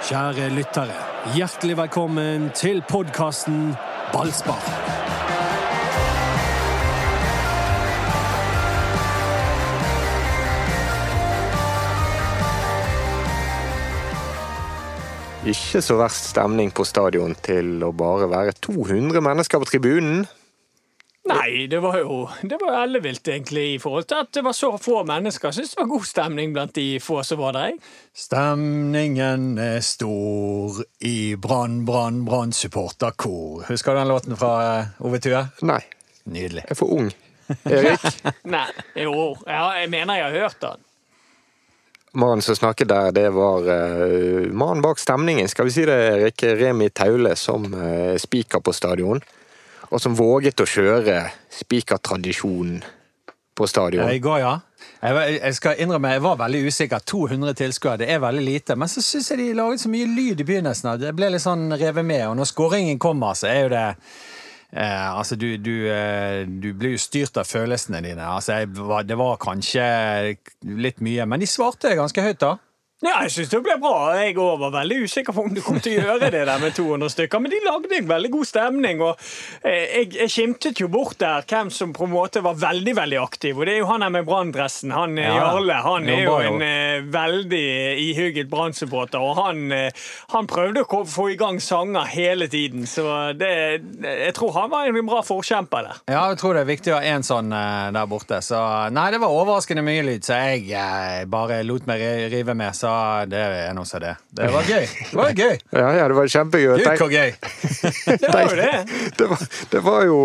Kjære lyttere, hjertelig velkommen til podkasten Ballspar. Ikke så verst stemning på stadion til å bare være 200 mennesker på tribunen. Nei, det var jo det var ellevilt, egentlig, i forhold til at det var så få mennesker. Jeg syns det var god stemning blant de få som var der. jeg. Stemningen er stor i Brann, Brann, Brann-supporterkor. Husker du den låten fra eh, Ove Tue? Nei, Nydelig. jeg er for ung. Erik, Nei, jo, ja, jeg mener jeg har hørt den. mannen som snakket der, det var uh, mannen bak stemningen, skal vi si det, Erik. Remi Taule som uh, spiker på stadion. Og som våget å kjøre spikertradisjonen på stadion. I går, ja. Jeg, skal innrømme, jeg var veldig usikker. 200 tilskuere, det er veldig lite. Men så syns jeg de laget så mye lyd i begynnelsen. Jeg ble litt sånn revet med. Og når skåringen kommer, så er jo det eh, Altså, du, du, eh, du blir jo styrt av følelsene dine. Altså, var- det var kanskje litt mye, men de svarte ganske høyt, da. Ja, jeg syns det ble bra. Jeg var veldig usikker på om du kom til å gjøre det der med 200 stykker, men de lagde en veldig god stemning. og eh, Jeg, jeg skimtet jo bort der hvem som på en måte var veldig veldig aktiv. Og det er jo han her med branndressen. Han eh, Ja, Jarle. Han er jo en eh, veldig ihugget brannsupporter, og han, han prøvde å få i gang sanger hele tiden. Så det, jeg tror han var en bra forkjemper der. Ja, jeg tror det er viktig å ha en sånn der borte. Så nei, det var overraskende mye lyd, så jeg bare lot meg rive med. Så det er noe som det. Det var gøy. Det var gøy. Ja, ja, det var kjempegøy. Gud, hvor gøy. Det var jo det. det, var, det var jo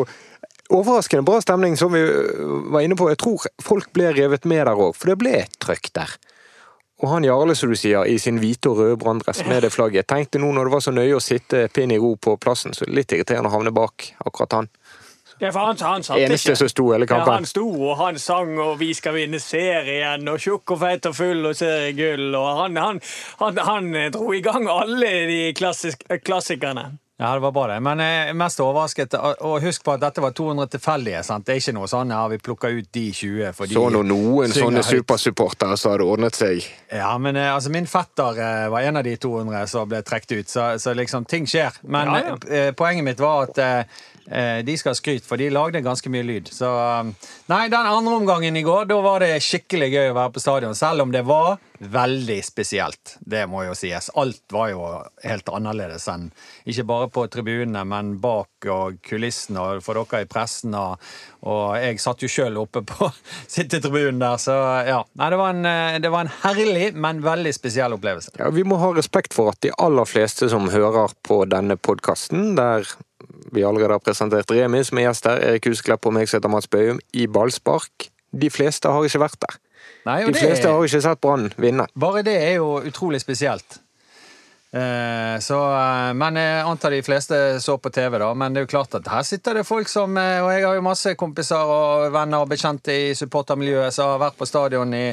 overraskende bra stemning, som vi øh, var inne på. Jeg tror folk ble revet med der òg, for det ble et trøkk der. Og han Jarle, som du sier, i sin hvite og røde branndress med det flagget. Tenkte nå når det var så nøye å sitte pinn i ro på plassen, så litt irriterende å havne bak akkurat han. Ja, for han, han satt Eneste ikke. som sto hele Ja, han sto og han sang og 'Vi skal vinne serien' og 'Tjukk og feit og full og seriegull'. Og han, han, han, han eh, dro i gang alle de klassisk, eh, klassikerne. Ja, det var bra, det. Men jeg er mest overrasket. Og husk på at dette var 200 tilfeldige. sant? Det er ikke noe sånn ja, vi plukker ut de 20 fordi Så nå noen sånne supersupportere så hadde ordnet seg. Ja, men eh, altså, min fetter eh, var en av de 200 som ble trukket ut, så, så liksom, ting skjer. Men Ja, ja. eh, poenget mitt var at eh, eh, de skal ha skryt, for de lagde ganske mye lyd. Så eh, Nei, den andre omgangen i går, da var det skikkelig gøy å være på stadion, selv om det var veldig spesielt. Det må jo sies. Alt var jo helt annerledes enn ikke bare på tribunene, men bak og kulissene og for dere i pressen. Og, og jeg satt jo sjøl oppe på sittetribunen der, så ja. Nei, det var, en, eh, det var en herlig, men veldig spesiell opplevelse. Ja, Vi må ha respekt for at de aller fleste som hører på denne podkasten, der vi allerede presentert Remi som er gjest her, Erik Husklepp og meg som heter Mats Bøhum, i ballspark, de fleste har ikke vært der. Nei, De fleste fleste har ikke sett Brann vinne. Bare det er jo utrolig spesielt. Eh, så, eh, men jeg antar de fleste så på TV, da. Men det er jo klart at her sitter det folk som eh, Og jeg har jo masse kompiser og venner og bekjente i supportermiljøet som har vært på stadion i,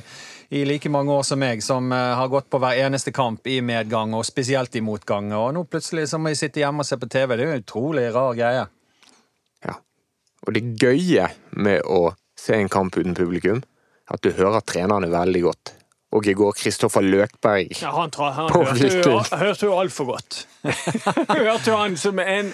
i like mange år som meg, som har gått på hver eneste kamp i medgang, og spesielt i motgang. Og nå plutselig så må de sitte hjemme og se på TV. Det er jo en utrolig rar greie. Ja. Og det gøye med å se en kamp uten publikum, at du hører trenerne veldig godt. Og i går Kristoffer Løkberg. Ja, han, tar, han På hørte jo, Viking. hørte jo altfor godt. hørte jo han som en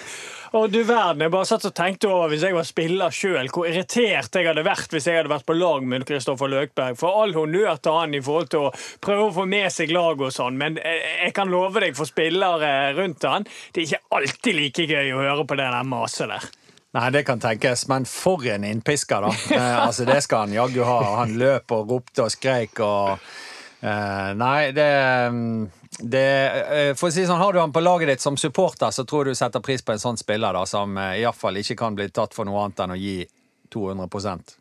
og du verden, Jeg bare satt og tenkte over hvis jeg var spiller sjøl, hvor irritert jeg hadde vært hvis jeg hadde vært på lag med Kristoffer Løkberg. For all honnør til han i forhold til å prøve å få med seg laget og sånn, men jeg, jeg kan love deg for spillere rundt han, det er ikke alltid like gøy å høre på det der maset der. Nei, det kan tenkes, men for en innpisker, da. Eh, altså, det skal han jaggu ha. Han løp og ropte og skreik og eh, Nei, det, det uh, For å si sånn, har du han på laget ditt som supporter, så tror du setter pris på en sånn spiller, da, som uh, iallfall ikke kan bli tatt for noe annet enn å gi 200%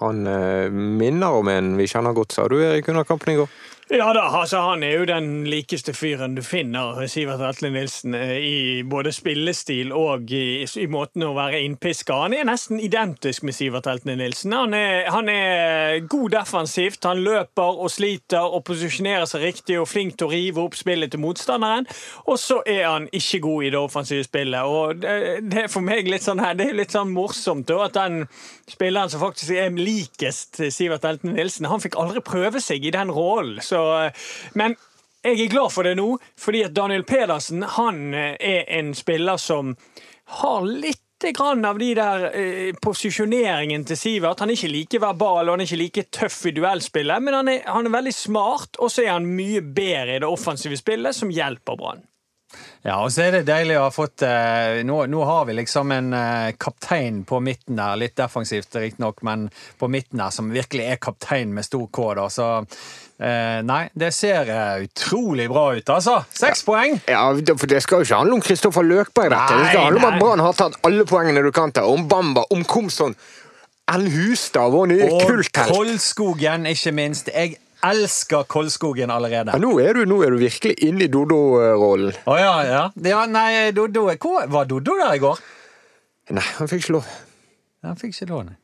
Han uh, minner om en vi kjenner godt, sa du Erik under kampen i går. Ja da, altså han er jo den likeste fyren du finner, Sivert Atle Nilsen, eh, i både spillestil og i, i måten å være innpiska. Han er nesten identisk med Sivert Atle Nilsen. Han er, han er god defensivt, han løper og sliter og posisjonerer seg riktig og flink til å rive opp spillet til motstanderen. Og så er han ikke god i det offensive spillet. Og det, det er for meg litt sånn her, det er litt sånn morsomt at den spilleren som faktisk er likest Sivert Elten Nilsen, han fikk aldri prøve seg i den rollen. Så, men jeg er glad for det nå, fordi at Daniel Pedersen han eh, er en spiller som har litt grann av de der eh, posisjoneringen til Sivert. Han er ikke like verbal og han er ikke like tøff i duellspillet, men han er, han er veldig smart, og så er han mye bedre i det offensive spillet, som hjelper Brann. Ja, og så er det deilig å ha fått eh, nå, nå har vi liksom en eh, kaptein på midten der, litt defensivt riktignok, men på midten der som virkelig er kaptein med stor K, da. Så eh, nei, det ser eh, utrolig bra ut, altså. Seks poeng! Ja, for Det skal jo ikke handle om Kristoffer Løkberg. dette. Det skal handle om at Brann har tatt alle poengene du kan ta. Om Bamba, om Komson. Ellen Hustad, vår nye Og kulthelt. Koldskogen, ikke minst. Jeg elsker Koldskogen allerede. Ja, nå, er du, nå er du virkelig inne i Dodo-rollen. Å ja, ja. ja. Nei, Doddo Hvor Var Dodo der i går? Nei, han fikk ikke lov. Han fikk ikke låne.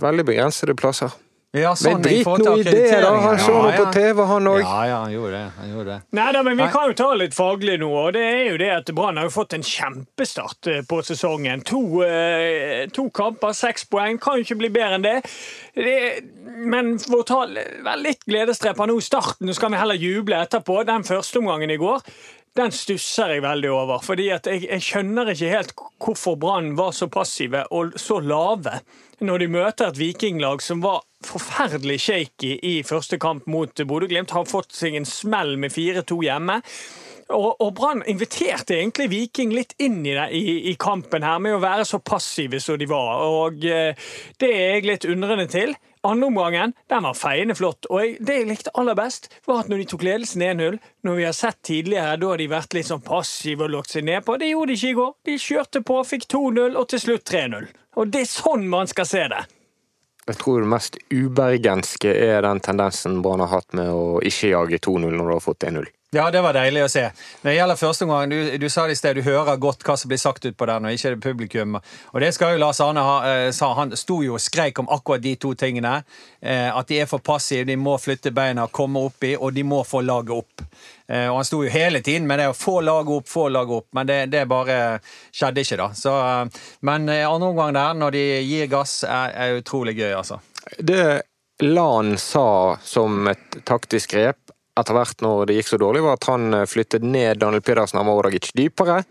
Veldig begrensede plasser. Ja, Men sånn, men drit nå i det, da. Han så noe på. TV, han òg. Ja, ja, han gjorde det. Han gjorde det. Nei da, men vi Nei. kan jo ta litt faglig nå, og det er jo det at Brann har jo fått en kjempestart eh, på sesongen. To, eh, to kamper, seks poeng. Kan jo ikke bli bedre enn det. det men for å ta vel litt gledestreper nå, starten, så skal vi heller juble etterpå. Den første omgangen i går. Den stusser jeg veldig over. fordi jeg, jeg skjønner ikke helt hvorfor Brann var så passive og så lave når de møter et vikinglag som var forferdelig shaky i første kamp mot Bodø-Glimt. Har fått seg en smell med 4-2 hjemme. Og, og Brann inviterte egentlig Viking litt inn i, det, i, i kampen her med å være så passive som de var. Og eh, det er jeg litt undrende til. Andreomgangen den var feiende flott. Og jeg, det jeg likte aller best, var at når de tok ledelsen 1-0, når vi har sett tidligere, da har de vært litt sånn passive og lagt seg nedpå. Det gjorde de ikke i går. De kjørte på, fikk 2-0 og til slutt 3-0. Og det er sånn man skal se det. Jeg tror det mest ubergenske er den tendensen Brann har hatt med å ikke jage 2-0 når du har fått 1-0. Ja, det var deilig å se. Når det gjelder første gang, du, du sa det i sted, du hører godt hva som blir sagt utpå der når ikke det er publikum. Og det skal jo Lars Arne ha, eh, sa. Han sto jo og skreik om akkurat de to tingene. Eh, at de er for passive, de må flytte beina, komme oppi, og de må få laget opp. Eh, og han sto jo hele tiden med det å få laget opp, få laget opp, men det, det bare skjedde ikke, da. Så, men andre omgang der, når de gir gass, er, er utrolig gøy, altså. Det Lan sa som et taktisk grep etter hvert når det gikk så dårlig, var at han eh, flyttet ned Daniel Pedersen og Mordagic dypere,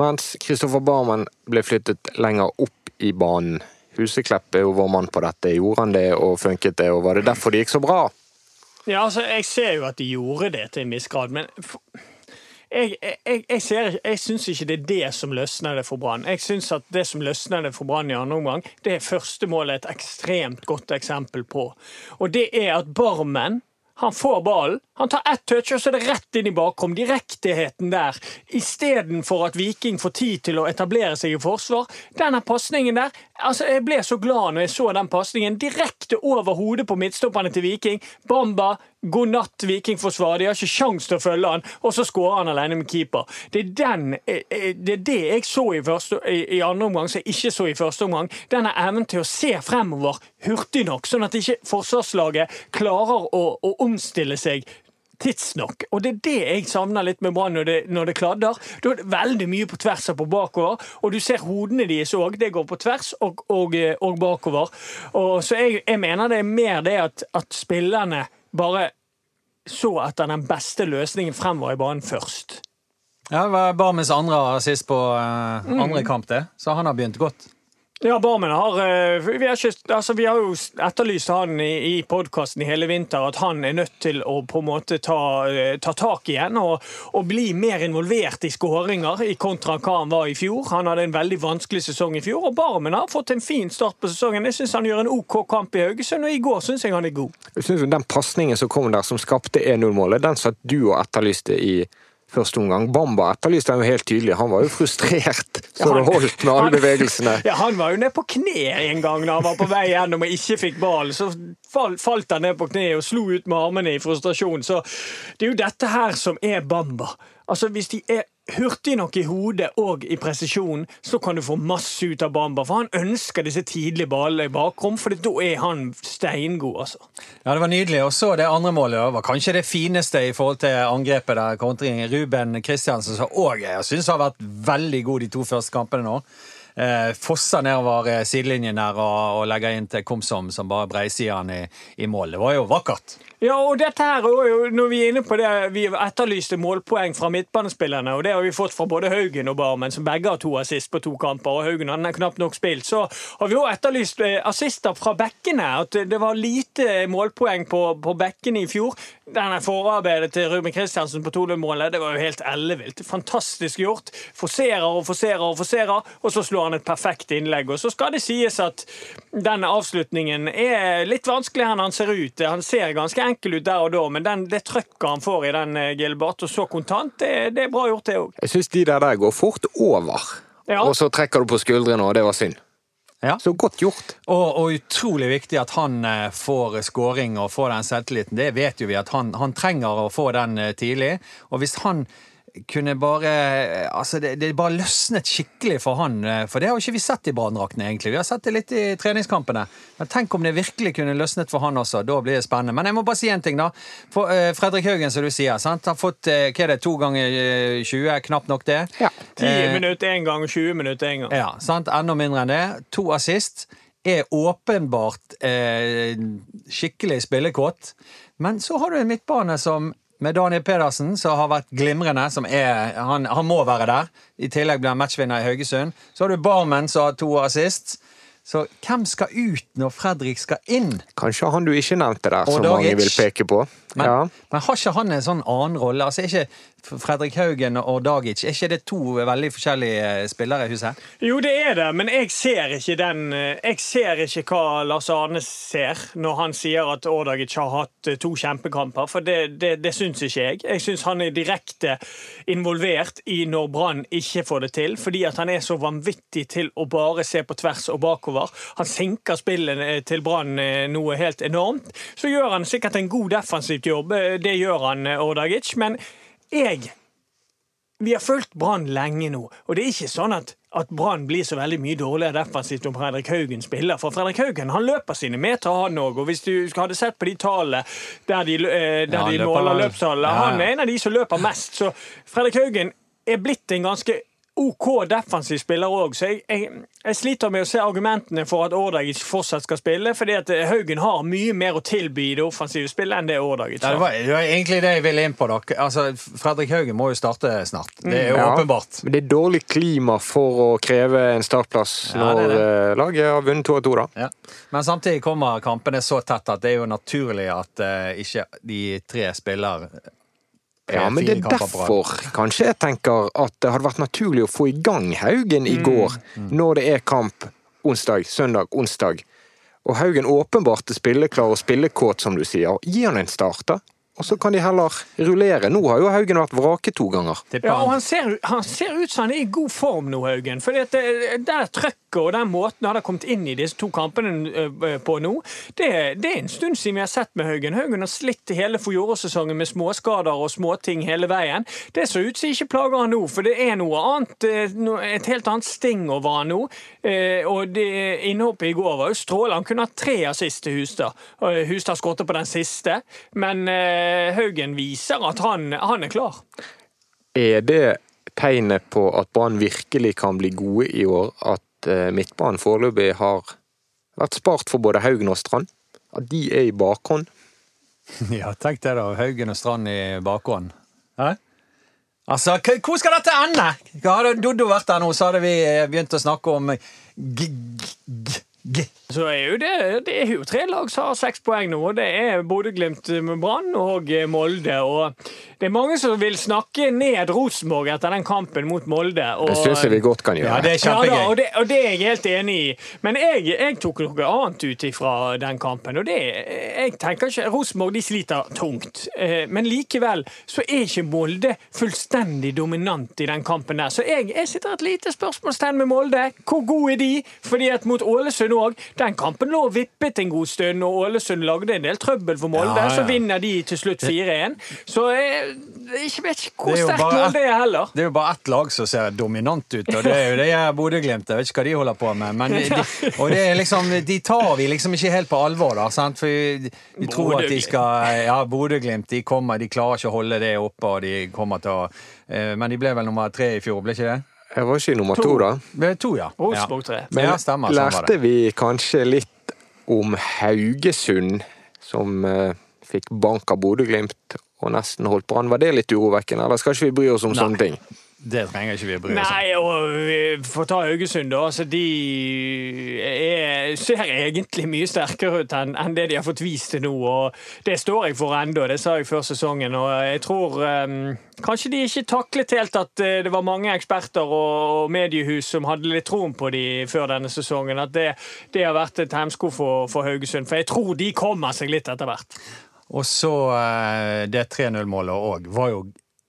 mens Kristoffer Barmen ble flyttet lenger opp i banen. Huseklepp er jo vår mann på dette. Gjorde han det og funket det, og var det derfor det gikk så bra? Ja, altså, Jeg ser jo at de gjorde det til en viss grad, men jeg, jeg, jeg, ser jeg syns ikke det er det som løsner det for Brann. Jeg syns at det som løsner det for Brann i andre omgang, det er første målet et ekstremt godt eksempel på. Og det er at Barmen han får ballen, han tar ett touch, og så er det rett inn i bakrom. Direkteheten der. Istedenfor at Viking får tid til å etablere seg i forsvar. Denne pasningen der altså Jeg ble så glad når jeg så den pasningen. Direkte over hodet på midtstopperne til Viking. Bamba, god natt, Vikingforsvar. De har ikke sjans til å følge han, og så skårer han alene med keeper. Det er, den, eh, eh, det, er det jeg så i, første, i andre omgang, som jeg ikke så i første omgang. Denne evnen til å se fremover hurtig nok, sånn at ikke forsvarslaget klarer å, å omstille seg tidsnok. Og det er det jeg savner litt med Brann når, det- når det kladder. Da er det veldig mye på tvers og på bakover, og du ser hodene deres òg. Det går på tvers og, og, eh, og bakover. Og, så jeg, jeg mener det er mer det at, at spillerne bare så etter den beste løsningen fremover i banen først. Ja, det var Barmens andre assist på uh, andre kamp, det. Så han har begynt godt. Ja, Barmen har eh, vi, ikke, altså, vi har jo etterlyst han i, i podkasten i hele vinter, at han er nødt til å på en måte ta, eh, ta tak igjen og, og bli mer involvert i skåringer, i kontra hva han var i fjor. Han hadde en veldig vanskelig sesong i fjor, og Barmen har fått en fin start på sesongen. Jeg syns han gjør en OK kamp i Haugesund, og i går syns jeg han er god. Jeg synes Den pasningen som kom der, som skapte 1-0-målet, den satt du og etterlyste i første omgang. Bamba etterlyste han jo helt tydelig. Han var jo frustrert så det holdt med alle bevegelsene. Ja, Han var jo ned på kne en gang da han var på vei gjennom og ikke fikk ballen. Så falt han ned på kne og slo ut med armene i frustrasjon. Så det er jo dette her som er Bamba. Altså Hvis de er hurtige nok i hodet og i presisjon, så kan du få masse ut av Bamba. For han ønsker disse tidlige ballene i bakrom, for da er han steingod, altså. Ja, det var nydelig. Og så det andre målet. Var kanskje det fineste i forhold til angrepet der. kontringen. Ruben Kristiansen, som òg jeg syns har vært veldig god de to første kampene nå. Eh, fosser nedover eh, sidelinjen der og legger inn til Komsom, som bare breisier han i, i mål. Det var jo vakkert. Ja, og dette her, er når vi er inne på det, vi etterlyste målpoeng fra midtbanespillerne, og det har vi fått fra både Haugen og Barmen, som begge har to assist på to kamper, og Haugen han er knapt nok spilt. Så har vi òg etterlyst eh, assister fra bekkene, at det var lite målpoeng på, på bekkene i fjor. Denne forarbeidet til Ruben Kristiansen på 2-målet, det var jo helt ellevilt. Fantastisk gjort. Forserer og forserer og forserer, og så slår han et perfekt innlegg. Og så skal det sies at denne avslutningen er litt vanskelig enn han ser ut. Han ser ganske enkel ut der og da, men den, det trøkket han får i den eh, Gilbert, og så kontant, det, det er bra gjort, det òg. Jeg syns de der der går fort over. Ja. Og så trekker du på skuldrene, og det var synd. Ja. Så godt gjort. Og, og utrolig viktig at han eh, får scoring og får den selvtilliten. Det vet jo vi at han, han trenger å få den eh, tidlig. Og hvis han kunne bare Altså, det, det bare løsnet skikkelig for han. eh, For det har jo ikke vi sett i Branndraktene, egentlig. Vi har sett det litt i treningskampene. Men tenk om det virkelig kunne løsnet for han også. Da blir det spennende. Men jeg må bare si en ting, da. For uh, Fredrik Haugen, som du sier, sant? har fått uh, hva er det, to ganger eh, 20, knapt nok det. Ja. 10 Eh, minutter én gang, 20 minutter én gang. ja, sant? Enda mindre enn det. To assist. Er åpenbart uh, skikkelig spillekåt. Men så har du en midtbane som med Daniel Pedersen, som har vært glimrende. som er, han, han må være der. I tillegg blir han matchvinner i Haugesund. Så har du Barmen, som har to assist. Så hvem skal ut når Fredrik skal inn? Kanskje han du ikke nevnte der, som mange vil peke på. Men, Ja. men har ikke han en sånn annen rolle? Altså, ikke Fredrik Haugen og Dagic er ikke det to veldig forskjellige eh, spillere i huset? Jo, det er det, men jeg ser ikke den eh, Jeg ser ikke hva Lars Arne ser når han sier at Årdagic har hatt eh, to kjempekamper, for det, det, det syns ikke jeg. Jeg syns han er direkte involvert i når Brann ikke får det til, fordi at han er så vanvittig til å bare se på tvers og bakover. Han senker spillet eh, til Brann noe helt enormt. Så gjør han sikkert en god defensivt jobb, det gjør han, Årdagic. Men jeg vi har fulgt Brann lenge nå, og det er ikke sånn at, at Brann blir så veldig mye dårligere defensivt om Fredrik Haugen spiller. For Fredrik Haugen han løper sine meter, han òg. Og hvis du hadde sett på de tallene der de, eh, der Ja, de måler løpstallene Ja, ja. han er en av de som løper mest. Så Fredrik Haugen er blitt en ganske OK defensiv spiller òg, så jeg, jeg, jeg sliter med å se argumentene for at Ordagic fortsatt skal spille, fordi at eh, Haugen har mye mer å tilby i det offensive spillet enn det Ordagic har. det, var, det var egentlig det jeg ville inn på. Dere. Altså, Fredrik Haugen må jo starte snart. Det er jo Ja. åpenbart. Men det er dårlig klima for å kreve en startplass Ja, det når det. eh, laget har vunnet to av to, da. Ja. Men samtidig kommer kampene så tett at det er jo naturlig at uh, ikke de tre spiller Ja, men det er derfor kanskje jeg tenker at det hadde vært naturlig å få i gang Haugen i går, når det er kamp onsdag, søndag, onsdag. Og Haugen åpenbart er spilleklar og spillekåt, som du sier. Gi han en start, da. Og så kan de heller rullere. Nå har jo Haugen vært vraket to ganger. Ja, og han. ser, han ser ut som han er i god form nå, Haugen. For det, det der trøkket og den måten han har kommet inn i disse to kampene eh, på nå, det, det er en stund siden vi har sett med Haugen. Haugen har slitt hele fjorårssesongen med småskader og småting hele veien. Det ser ut som ikke plager han nå, for det er noe annet, eh, et helt annet sting over han nå. Eh, Og det innhoppet i går var jo strålende. Han kunne hatt tre assist til Hustad. Hustad skåret på den siste, men eh, Haugen viser at han, han er klar. Er det tegnet på at Brann virkelig kan bli gode i år, at eh, midtbanen foreløpig har vært spart for både Haugen og Strand? At de er i bakhånd? Ja, tenk det, da. Haugen og Strand i bakhånd. Hæ? Altså, hvor skal dette ende? Hadde Doddo vært der nå, så hadde vi eh, begynt å snakke om. Så er jo det, det er jo tre lag som har seks poeng nå. og Det er Bodø-Glimt Brann og Molde. Og det er mange som vil snakke ned Rosenborg etter den kampen mot Molde. Og, Det syns jeg vi godt kan gjøre. Ja, det er Ja, da, og, det, og det er jeg helt enig i. Men jeg, jeg tok noe annet ut ifra den kampen. Og det, jeg tenker ikke Rosenborg de sliter tungt. Eh, Men likevel så er ikke Molde fullstendig dominant i den kampen der. Så jeg, jeg sitter et lite spørsmålstegn med Molde. Hvor gode er de? Fordi at mot Ålesund òg. Den kampen lå vippet en god stund, og Ålesund lagde en del trøbbel for Molde. Ja, ja. Så vinner de til slutt 4-1. Så jeg, jeg vet ikke hvor Det er sterkt mål det er heller. Det er jo bare ett lag som ser dominant ut, og det er jo det er Bodø-Glimt. Jeg vet ikke hva de holder på med. Men de, og det er liksom, de tar vi liksom ikke helt på alvor, da. Sant? For vi, vi tror at de skal Ja, Bodø-Glimt de kommer, de klarer ikke å holde det oppe, og de kommer til å eh, Men de ble vel nummer tre i fjor, ble ikke det? Jeg var ikke i nummer to, da. Ble to, ja. Rosenborg tre. Men, ja, stemmer, sånn Lærte vi kanskje litt om Haugesund, som eh, fikk bank av Bodø-Glimt og nesten holdt Brann. Var det litt urovekkende, eller skal ikke vi bry oss om Nei. sånne ting? Det trenger ikke vi å bry oss om. Nei, og vi får ta Haugesund, da. Altså, de er, ser egentlig mye sterkere ut enn en det de har fått vist til nå. og Det står jeg for ennå, det sa jeg før sesongen. og Jeg tror um, kanskje de ikke taklet helt at eh, det var mange eksperter og, og mediehus som hadde litt troen på de før denne sesongen. At det, det har vært et hemsko for, for Haugesund. For jeg tror de kommer seg litt etter hvert. Og så eh, det 3-0-målet òg var jo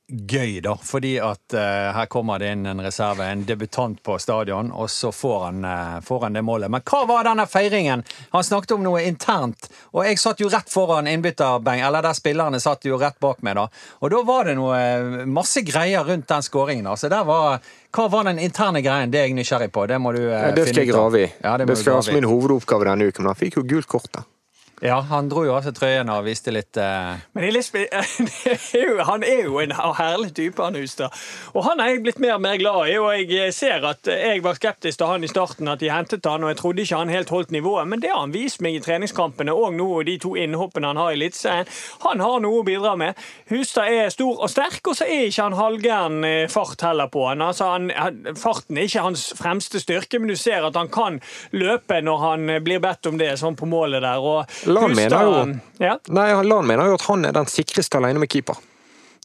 gøy, da. Fordi at eh, her kommer det inn en reserve, en debutant på stadion, og så får han, eh, får han det målet. Men hva var denne feiringen? Han snakket om noe internt, og jeg satt jo rett foran innbytterbeng, eller der spillerne satt jo rett bak meg, da. Og da var det noe masse greier rundt den skåringen. Altså, der var hva var den interne greien? Det er jeg nysgjerrig på. Det må du eh, Ja, det skal jeg grave i. Ja, det det skal være min hovedoppgave denne uken, men han fikk jo gult kort. da. Ja, han dro jo av seg trøyen og viste litt uh... Men Elisabeth, han er jo en herlig type, han Hustad. Og han er jeg blitt mer og mer glad i. Og jeg ser at jeg var skeptisk til han i starten, at de hentet han, og jeg trodde ikke han helt holdt nivået. Men det har han vist meg i treningskampene, og nå de to innhoppene han har i Eliteserien. Han har noe å bidra med. Hustad er stor og sterk, og så er ikke han halvgæren eh, fart heller på han. Altså, han. Farten er ikke hans fremste styrke, men du ser at han kan løpe når han eh, blir bedt om det, sånn på målet der. Og Lan mener jo ja. Nei, Lan mener jo at han er den sikreste alene med keeper.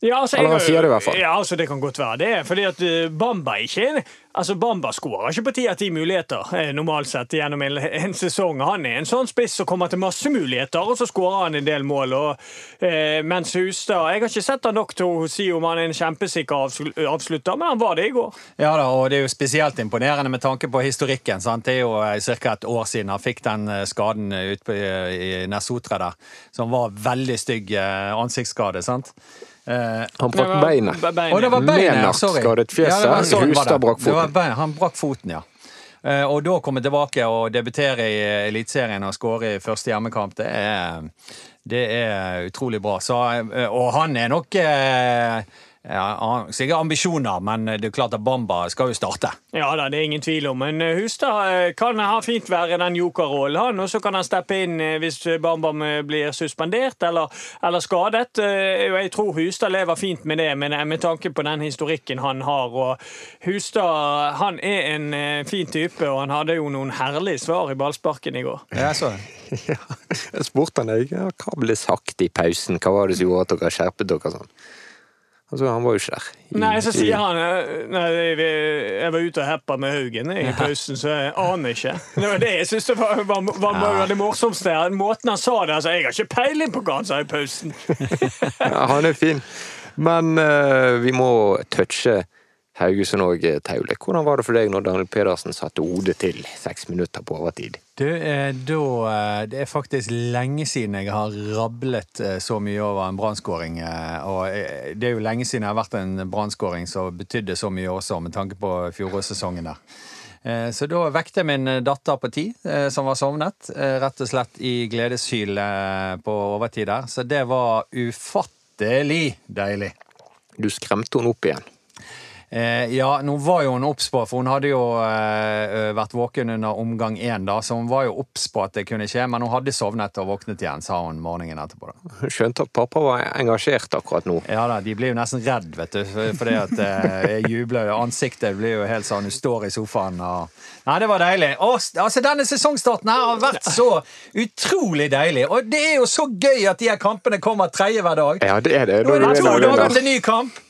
Ja, altså, Eller han sier det i hvert fall. Ja, altså, det kan godt være det. Fordi at eh, Bamba ikke Altså, Bamba skårer ikke på ti av ti muligheter eh, normalt sett gjennom en, en sesong. Han er en sånn spiss som kommer til masse muligheter, og så skårer han en del mål. Og, eh, mens Hustad Jeg har ikke sett han nok til å si om han er en kjempesikker avsl- avslutter, men han var det i går. Ja da, og det er jo spesielt imponerende med tanke på historikken. Sant? Det er jo ca. et år siden han fikk den eh, skaden eh, ute i Nesotra der, som var veldig stygg eh, ansiktsskade. sant? Eh, Han brakk beinet. Be- beinet. og det var beinet, sorry. skadet fjeset, Ja, sånn brakk foten. Han brakk foten, ja. Eh, Og da komme tilbake og debutere i Eliteserien og skåre i første hjemmekamp, det er, det er utrolig bra. Så, eh, og han er nok eh, ja, sikkert ambisjoner, men det er klart at Bamba skal jo starte. Ja da, det er ingen tvil om. Men eh, Hustad eh, kan ha fint være den jokerrollen, han. Og så kan han steppe inn eh, hvis Bambam eh, blir suspendert eller, eller skadet. Jeg tror Hustad lever fint med det, men med tanke på den historikken han har. Og Hustad han er en fin type, og han hadde jo noen herlige svar i ballsparken i går. Ja, så. Ja. Jeg spurte han ja, hva ble sagt i pausen, hva var det som gjorde at dere skjerpet dere sånn? Altså, han var jo ikke der. I- Nei, så sier han eh, Nei, jeg var ute og heppa med Haugen i pausen, så jeg aner ikke. Det var det jeg syns var, var, var, var det morsomste. Måten han sa det altså, Jeg har ikke peiling på hva han sa i pausen. Ja, han er fin. Men uh, vi må touche Haugesund òg, Taule. Hvordan var det for deg når Daniel Pedersen satte hodet til seks minutter på overtid? Du, eh, da, eh, det er faktisk lenge siden jeg har rablet eh, så mye over en brannskåring. Og det er jo lenge siden jeg har vært en brannskåring som betydde så mye også, med tanke på fjorårssesongen der. Så da vekte jeg min datter på ti, som var sovnet, rett og slett i gledeshyl eh, på overtid der. Så det var ufattelig deilig. Du skremte henne opp igjen. Eh, ja, nå var jo hun obs på, for hun hadde jo eh, vært våken under omgang én, da, så hun var jo obs på at det kunne skje, men hun hadde sovnet og våknet igjen, sa hun morgenen etterpå. da. Skjønte at pappa var engasjert akkurat nå. Ja da, de blir jo nesten redd, vet du, fordi at eh, jeg jubler jo. Ansiktet blir jo helt sånn, du står i sofaen og Nei, det var deilig. Og, altså, denne sesongstarten her har vært så utrolig deilig, og det er jo så gøy at de her kampene kommer tredje hver dag. Ja, det er det. Nå er det to er dager til ny kamp!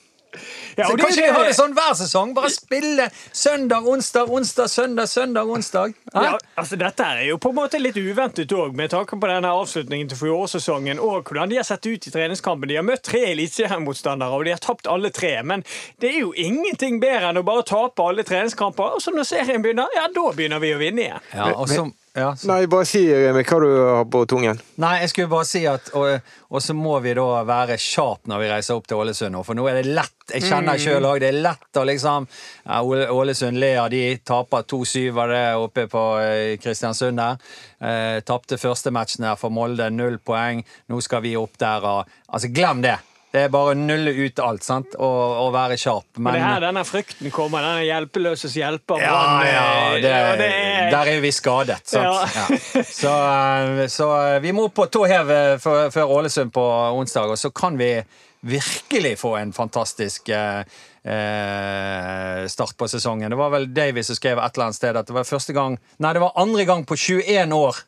Ja, Så og det- kanskje vi har det sånn hver sesong? Bare spille søndag, onsdag, onsdag, søndag, søndag, onsdag. Ja, altså Dette er jo på en måte litt uventet òg, med tanke på denne avslutningen til fjorårssesongen og hvordan de har sett ut i treningskampen. De har møtt tre eliteseriemotstandere, og de har tapt alle tre. Men det er jo ingenting bedre enn å bare tape alle treningskamper. Og så når serien begynner, ja, da begynner vi å vinne igjen. Ja, og så, ja, Nei, bare si Remi, hva du har på tungen. nei, jeg skulle bare si at Og, så må vi da være sharp når vi reiser opp til Ålesund nå, for nå er det lett. Jeg kjenner sjøl òg, det er lett å liksom ja, Ålesund ler, de taper 2-7 var det oppe på eh, Kristiansund der. Eh, Tapte første matchen her for Molde, null poeng. Nå skal vi opp der og Altså, glem det! Det er bare å nulle ut alt sant? Og, og være sharp. Men det er her denne frykten kommer. Denne hjelpeløses hjelper. ja, ja, det, ja, det er, Der er vi skadet, sant. Ja. Ja. Så, eh, så eh, vi må på tå hev eh, før Ålesund på onsdag, og så kan vi virkelig få en fantastisk eh, eh, start på sesongen. Det var vel Davy som skrev et eller annet sted at det var første gang Nei, det var andre gang på 21 år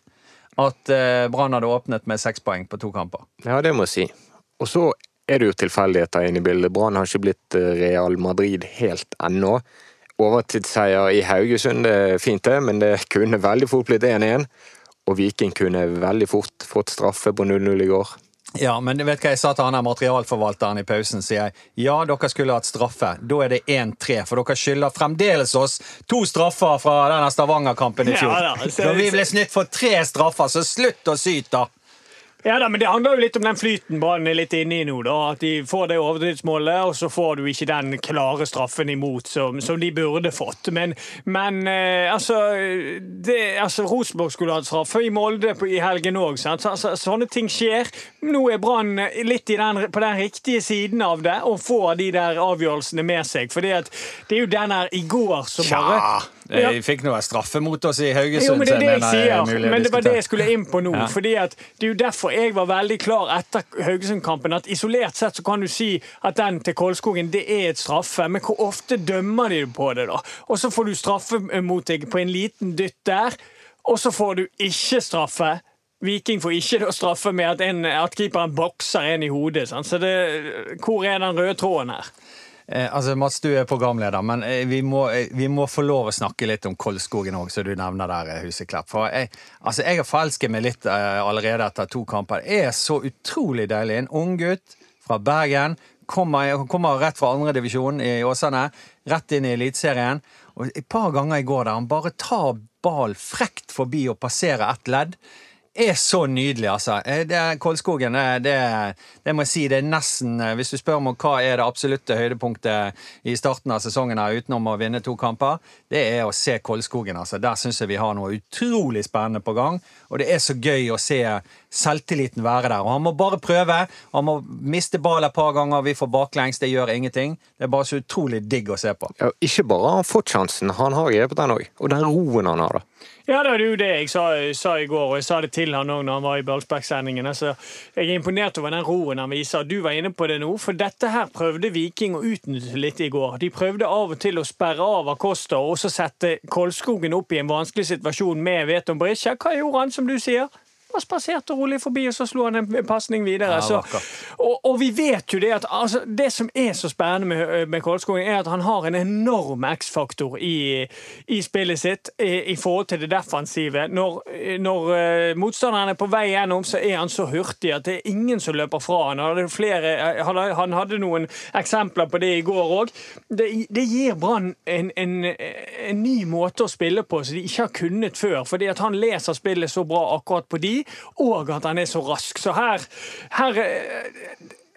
at eh, Brann hadde åpnet med seks poeng på to kamper. Ja, det må jeg si. Og så er det jo tilfeldigheter inne i bildet. Brann har ikke blitt eh, Real Madrid helt ennå. Overtidsseier i Haugesund det er fint, det, men det kunne veldig fort blitt 1-1. Og Viking kunne veldig fort fått straffe på 0-0 i går. Ja, men vet hva jeg sa til han her materialforvalteren i pausen? sier jeg. Ja, dere skulle hatt straffe. Da er det 1-3, for dere skylder fremdeles oss to straffer fra denne Stavanger-kampen i fjor. Ja da, så- Når vi ble snytt for tre straffer, så slutt å syte, da! Ja da, men Det handler jo litt om den flyten Brann er litt inne i nå. da, At de får det overtidsmålet, og så får du ikke den klare straffen imot som, som de burde fått. Men, men eh, altså, det, altså Rosenborg skulle hatt straffe i Molde på, i helgen òg. Så, altså, sånne ting skjer. Nå er Brann litt den, på den riktige siden av det og får de der avgjørelsene med seg. For det er jo den her i går som bare Tja, de fikk noe straffe mot oss i Haugesund. jo, men det er det jeg jeg mener, sier. Men det var det jeg skulle inn på nå. Ja. fordi at Det er jo derfor jeg var veldig klar etter Haugesund-kampen at isolert sett så kan du si at den til Kolskogen det er et straffe, men hvor ofte dømmer de på det, da? Og så får du straffe mot deg på en liten dytt der, og så får du ikke straffe. Viking får ikke straffe med at, en, at keeperen bokser en i hodet. Sant? Så det, hvor er den røde tråden her? Eh, altså, Mats, du er programleder, men eh, vi, må, eh, vi må få lov å snakke litt om Kolskogen òg, som du nevner der, Huseklepp. For jeg, altså, jeg har forelsket meg litt allerede etter to kamper. Det er så utrolig deilig. En unggutt fra Bergen. Kommer, kommer rett fra andredivisjon i Åsane, rett inn i Eliteserien. Og Et par ganger i går der han bare tar ball frekt forbi og passerer ett ledd er så nydelig, altså. Eh, Det Kolskogen, det, det, det må jeg si, det er nesten eh, Hvis du spør meg hva er det absolutte høydepunktet i starten av sesongen her, utenom å vinne to kamper, det er å se Koldskogen. altså. Der syns jeg vi har noe utrolig spennende på gang. Og det er så gøy å se selvtilliten være der. Og han må bare prøve. Han må miste ball et par ganger, vi får baklengs, det gjør ingenting. Det er bare så utrolig digg å se på. Ja, ikke bare har han fått sjansen, han har grepet den òg. Og den roen han har, da. Ja, det er jo det jeg sa, sa i går, og jeg sa det til han òg når han var i Ballspark-sendingen. Altså, jeg er imponert over den roen han viser. Du var inne på det nå, for dette her prøvde Viking å utnytte litt i går. De prøvde av og til å sperre av Acosta og så sette Kolskogen opp i en vanskelig situasjon med Veton Berisha. Hva gjorde han, som du sier? Han spaserte rolig forbi, og så slo han en pasning videre. Ja, Så, og, og vi vet jo det at altså, Det som er så spennende med, med Kolskogen, er at han har en enorm X-faktor i, i spillet sitt i, i forhold til det defensive. Når, når uh, motstanderen er på vei gjennom, så er han så hurtig at det er ingen som løper fra han. Han hadde, flere, eh, han hadde noen eksempler på det i går òg. Det, det gir Brann en, en, en ny måte å spille på som de ikke har kunnet før. Fordi at han leser spillet så bra akkurat på de, og at han er så rask. Så her, her eh,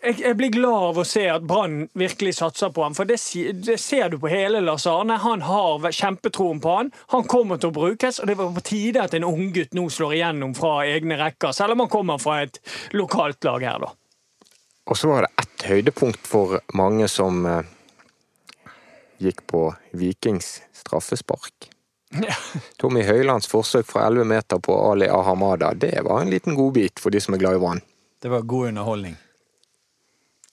jeg, jeg blir glad av å se at Brann virkelig satser på ham, for det, det ser du på hele Lars Arne. Han har kjempetroen på han. Han kommer til å brukes, og det var på tide at en unggutt nå slår igjennom fra egne rekker, selv om han kommer fra et lokalt lag her, da. Og så var det ett høydepunkt for mange som eh, gikk på Vikings straffespark. Tommy Høilands forsøk fra 11 meter på Ali Ahamada, det var en liten godbit for de som er glad i vann. Det var god underholdning.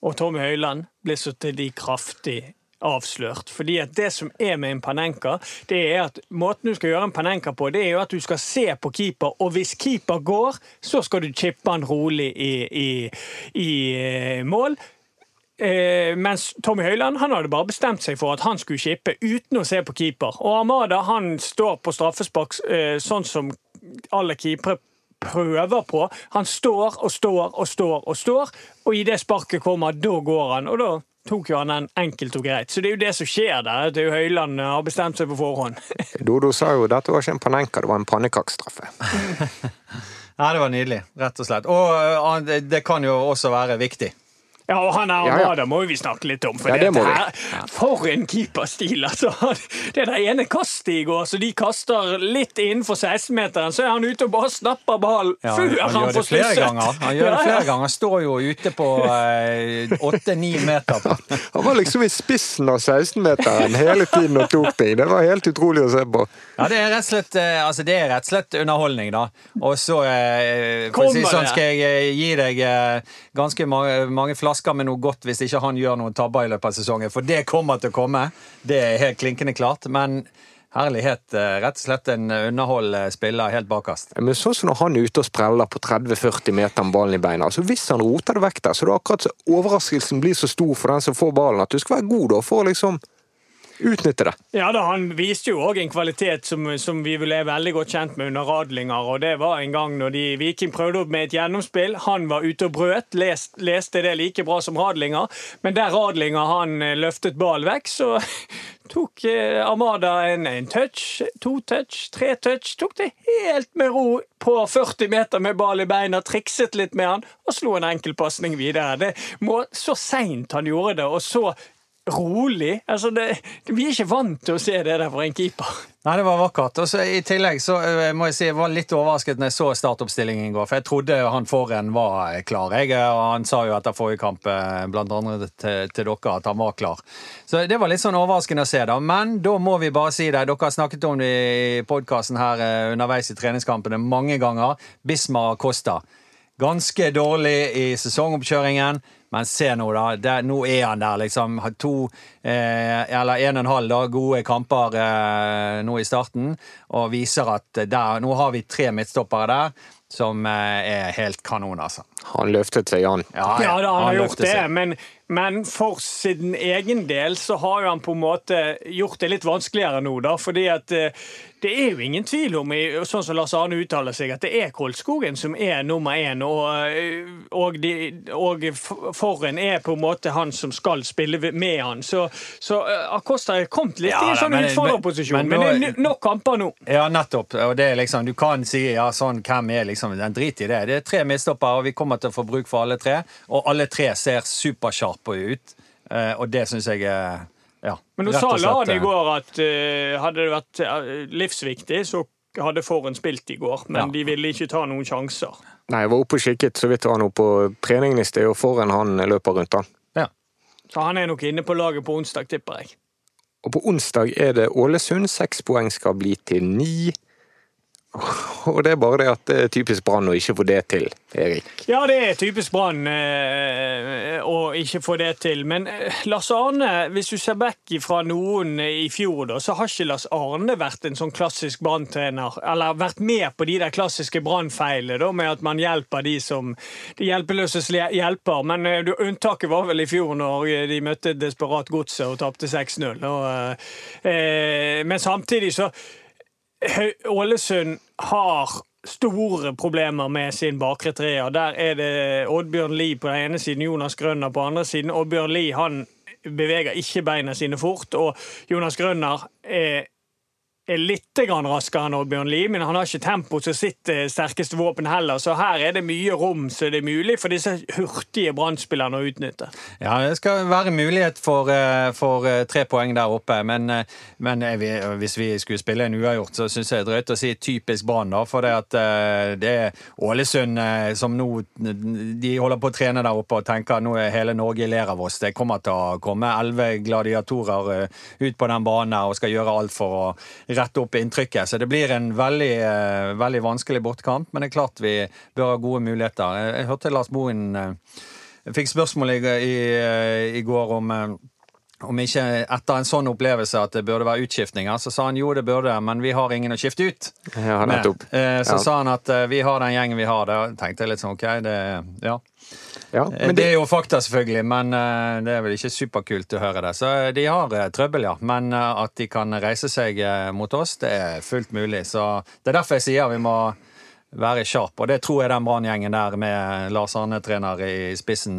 Og Tommy Høiland ble så til de kraftig avslørt. Fordi at det som er med en Panenka, det er at måten du skal gjøre en Panenka på, det er jo at du skal se på keeper, og hvis keeper går, så skal du chippe han rolig i, i, i eh, mål. Eh, mens Tommy Høiland han hadde bare bestemt seg for at han skulle skippe uten å se på keeper. Og Amada han står på straffespark eh, sånn som alle keepere prøver på. Han står og står og står og står, og i det sparket kommer, da går han. Og da tok jo han den enkelt og greit. Så det er jo det som skjer der. at det er jo Høiland har bestemt seg på forhånd. Dodo sa jo dette var ikke en panenka, det var en pannekakestraffe. Ja, det var nydelig, rett og slett. Og det, det kan jo også være viktig. Ja, og han Ja, ja. Armada må vi snakke litt om. For, Ja, det må her, for en keeperstil! Altså, er det ene kastet i går, så de kaster litt innenfor 16-meteren, så er han ute og bare snapper ballen Ja, før han, han, gjør det får flere stusset. ganger. Han gjør det Ja, ja. flere ganger. Han står jo ute på åtte-ni meter. Han var liksom i spissen av 16-meteren hele tiden og tok ting. Det var helt utrolig å se på. Ja, det er rett og slett, eh, altså det er rett og slett underholdning, da. Og så, eh, for å si sånn, skal jeg eh, gi deg eh, ganske mange, mange flasker med noe godt hvis ikke han gjør noen tabber i løpet av sesongen. For det kommer til å komme. Det er helt klinkende klart. Men herlighet, eh, rett og slett en underhold spiller helt bakerst. Men sånn som når han er ute og spreller på 30-40 meter med ballen i beina, altså hvis han roter det vekk der, så er det akkurat så overraskelsen blir så stor for den som får ballen, at du skal være god da for å liksom utnytte det. Ja da, Han viste jo òg en kvalitet som, som vi vel er veldig godt kjent med under Radlinger. og Det var en gang når de, Viking prøvde opp med et gjennomspill. Han var ute og brøt, lest, leste det like bra som Radlinger. Men der Radlinger han eh, løftet ball vekk, så tok eh, Armada en, en touch, to touch, tre touch. Tok det helt med ro på 40 meter med ball i beina, trikset litt med han og slo en enkel pasning videre. Det må, så seint han gjorde det, og så rolig. Altså det, vi er ikke vant til å se det der for en keeper. Nei, det var vakkert. Og så I tillegg så eh, må jeg si jeg var litt overrasket når jeg så startoppstillingen i går. For jeg trodde han foran var klar. Jeg, og han sa jo etter forrige kamp, eh, blant andre til, til dere, at han var klar. Så det var litt sånn overraskende å se, da. Men da må vi bare si det. Dere har snakket om det i podkasten her eh, underveis i treningskampene mange ganger. Bismar Costa. Ganske dårlig i sesongoppkjøringen, men se nå, da. Det, nå er han der, liksom. To, eh, eller en og en halv da, gode kamper eh, nå i starten, og viser at der, nå har vi tre midtstoppere der som eh, er helt kanon, altså. Han løftet seg, han. Ja, da, han har gjort det, men, men for sin egen del så har jo han på en måte gjort det litt vanskeligere nå, da. Fordi at eh, det er jo ingen tvil om, sånn som Lars Arne uttaler seg, at det er Kolskogen som er nummer én. Og, eh, og, de, og Forren er på en måte han som skal spille med han. Så, så eh, Acosta er kommet litt Ja, i en sånn men- utfordrerposisjon. men- Men, men det er nok kamper nå. Ja, nettopp. Og det er liksom, Du kan si ja, sånn, hvem er liksom den Drit i det. Det er tre midtstoppere, og vi kommer til å få bruk for alle tre. Og alle tre ser supersharpe ut, eh, og det syns jeg er ja, Men nå sa Lan i eh, går at uh, hadde det vært eh, livsviktig, så hadde Foren spilt i går. Men Ja. de ville ikke ta noen sjanser. Nei, jeg var oppe og kikket så vidt det var noe på treningen i sted, og foran han løper rundt han. Ja. Så han er nok inne på laget på onsdag, tipper jeg. Og på onsdag er det Ålesund. Seks poeng skal bli til ni. Og det er bare det at det er typisk Brann å ikke få det til, Erik. Ja, det er typisk Brann eh, å ikke få det til. Men eh, Lars Arne, hvis du ser vekk fra noen i fjor, da, så har ikke Lars Arne vært en sånn klassisk Brann-trener. Eller vært med på de der klassiske Brann-feilene, med at man hjelper de som De hjelpeløses hjelper. Men eh, unntaket var vel i fjor, når de møtte desperat godset og tapte 6-0. og, eh, eh, Men samtidig så Ålesund har store problemer med sin bakre treer. Der er det Oddbjørn Lie på den ene siden, Jonas Grønner på den andre siden. Oddbjørn Lie han beveger ikke beina sine fort, og Jonas Grønner er, er litt raskere enn Oddbjørn Lie, men han har ikke tempo som sitt sterkeste våpen heller, så her er det mye rom så det er mulig for disse hurtige Brann-spillerne å utnytte. Ja, det skal være mulighet for, eh, for eh, tre poeng der oppe. Men, eh, men vi, hvis vi skulle spille en uavgjort, så syns jeg det er drøyt å si typisk Brann. da, For det, at, det er Ålesund som nå De holder på å trene der oppe og tenker nå er hele Norge ler av oss. Det kommer til å komme elleve gladiatorer ut på den banen og skal gjøre alt for å rette opp inntrykket. Så det blir en veldig, eh, veldig vanskelig bortekamp, men det er klart vi bør ha gode muligheter. Jeg, jeg hørte Lars Bohin eh, fikk spørsmål i, i, i går om eh, om ikke etter en sånn opplevelse at det burde være utskiftninger, så sa han jo det burde, men vi har ingen å skifte ut. Ja, nettopp. Eh, Så Ja. sa han at eh, vi har den gjengen vi har. Da tenkte jeg litt sånn, ok, det, ja. Ja, Eh, men det det, er jo fakta, selvfølgelig, men eh, det er vel ikke superkult å høre det. Så eh, de har trøbbel, ja. Men at de kan reise seg mot oss, det er fullt mulig. Så det er derfor jeg sier vi må være sharp. Og det tror jeg den Brann-gjengen der med Lars Arne-trener i spissen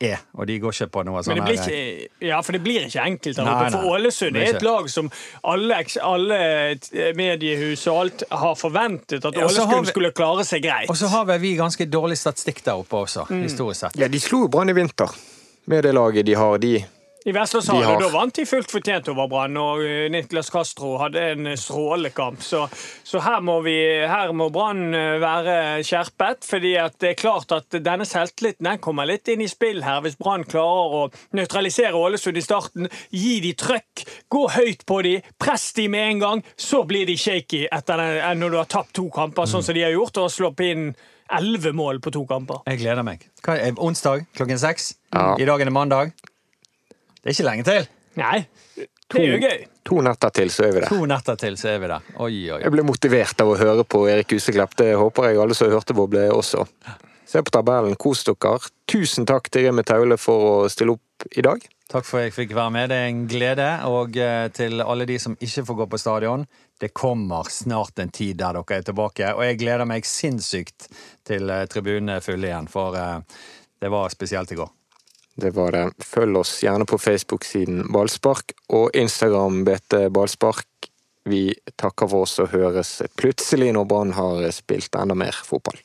er. Og de går ikke på noe sånn Men det blir her, ja, for det blir ikke enkelt der Nei, oppe. nei, For Ålesund er et lag som alle, alle eh, mediehus og alt har forventet at Ålesund vi- skulle klare seg greit. Og så har vel vi ganske dårlig statistikk der oppe også, Mm. historisk sett. Ja, de slo jo Brann i vinter. Med det laget de har, de. I Vesle sa har- da vant de fullt fortjent over Brann, og eh, Niklas Castro hadde en eh, strålekamp. Så, så her må, vi- her må Brann eh, være skjerpet, fordi at det er klart at denne selvtilliten den kommer litt inn i spill her. Hvis Brann klarer å nøytralisere Ålesund i starten, gi de trøkk, gå høyt på de, press de med en gang, så blir de shaky etter den, når du har tapt to kamper, sånn som de har gjort, og slått inn elleve mål på to kamper. Jeg gleder meg. Hva er onsdag klokken seks? Ja. I dag er det mandag. Det er ikke lenge til. Nei, det er jo gøy. To netter til, så er vi der. To netter til, så er vi der. Oi, oi. Jeg ble motivert av å høre på Erik Huseklepp. Det håper jeg alle som hørte på, ble også. Se på tabellen. Kos dere. Tusen takk til Remi Taule for å stille opp i dag. Takk for at jeg fikk være med. Det er en glede. Og eh, til alle de som ikke får gå på stadion, det kommer snart en tid der dere er tilbake. Og jeg gleder meg sinnssykt til eh, tribunene er fulle igjen, for eh, det var spesielt i går. Det var det. Følg oss gjerne på Facebook-siden Ballspark og Instagram BT Ballspark. Vi takker for oss og høres plutselig når Brann har spilt enda mer fotball.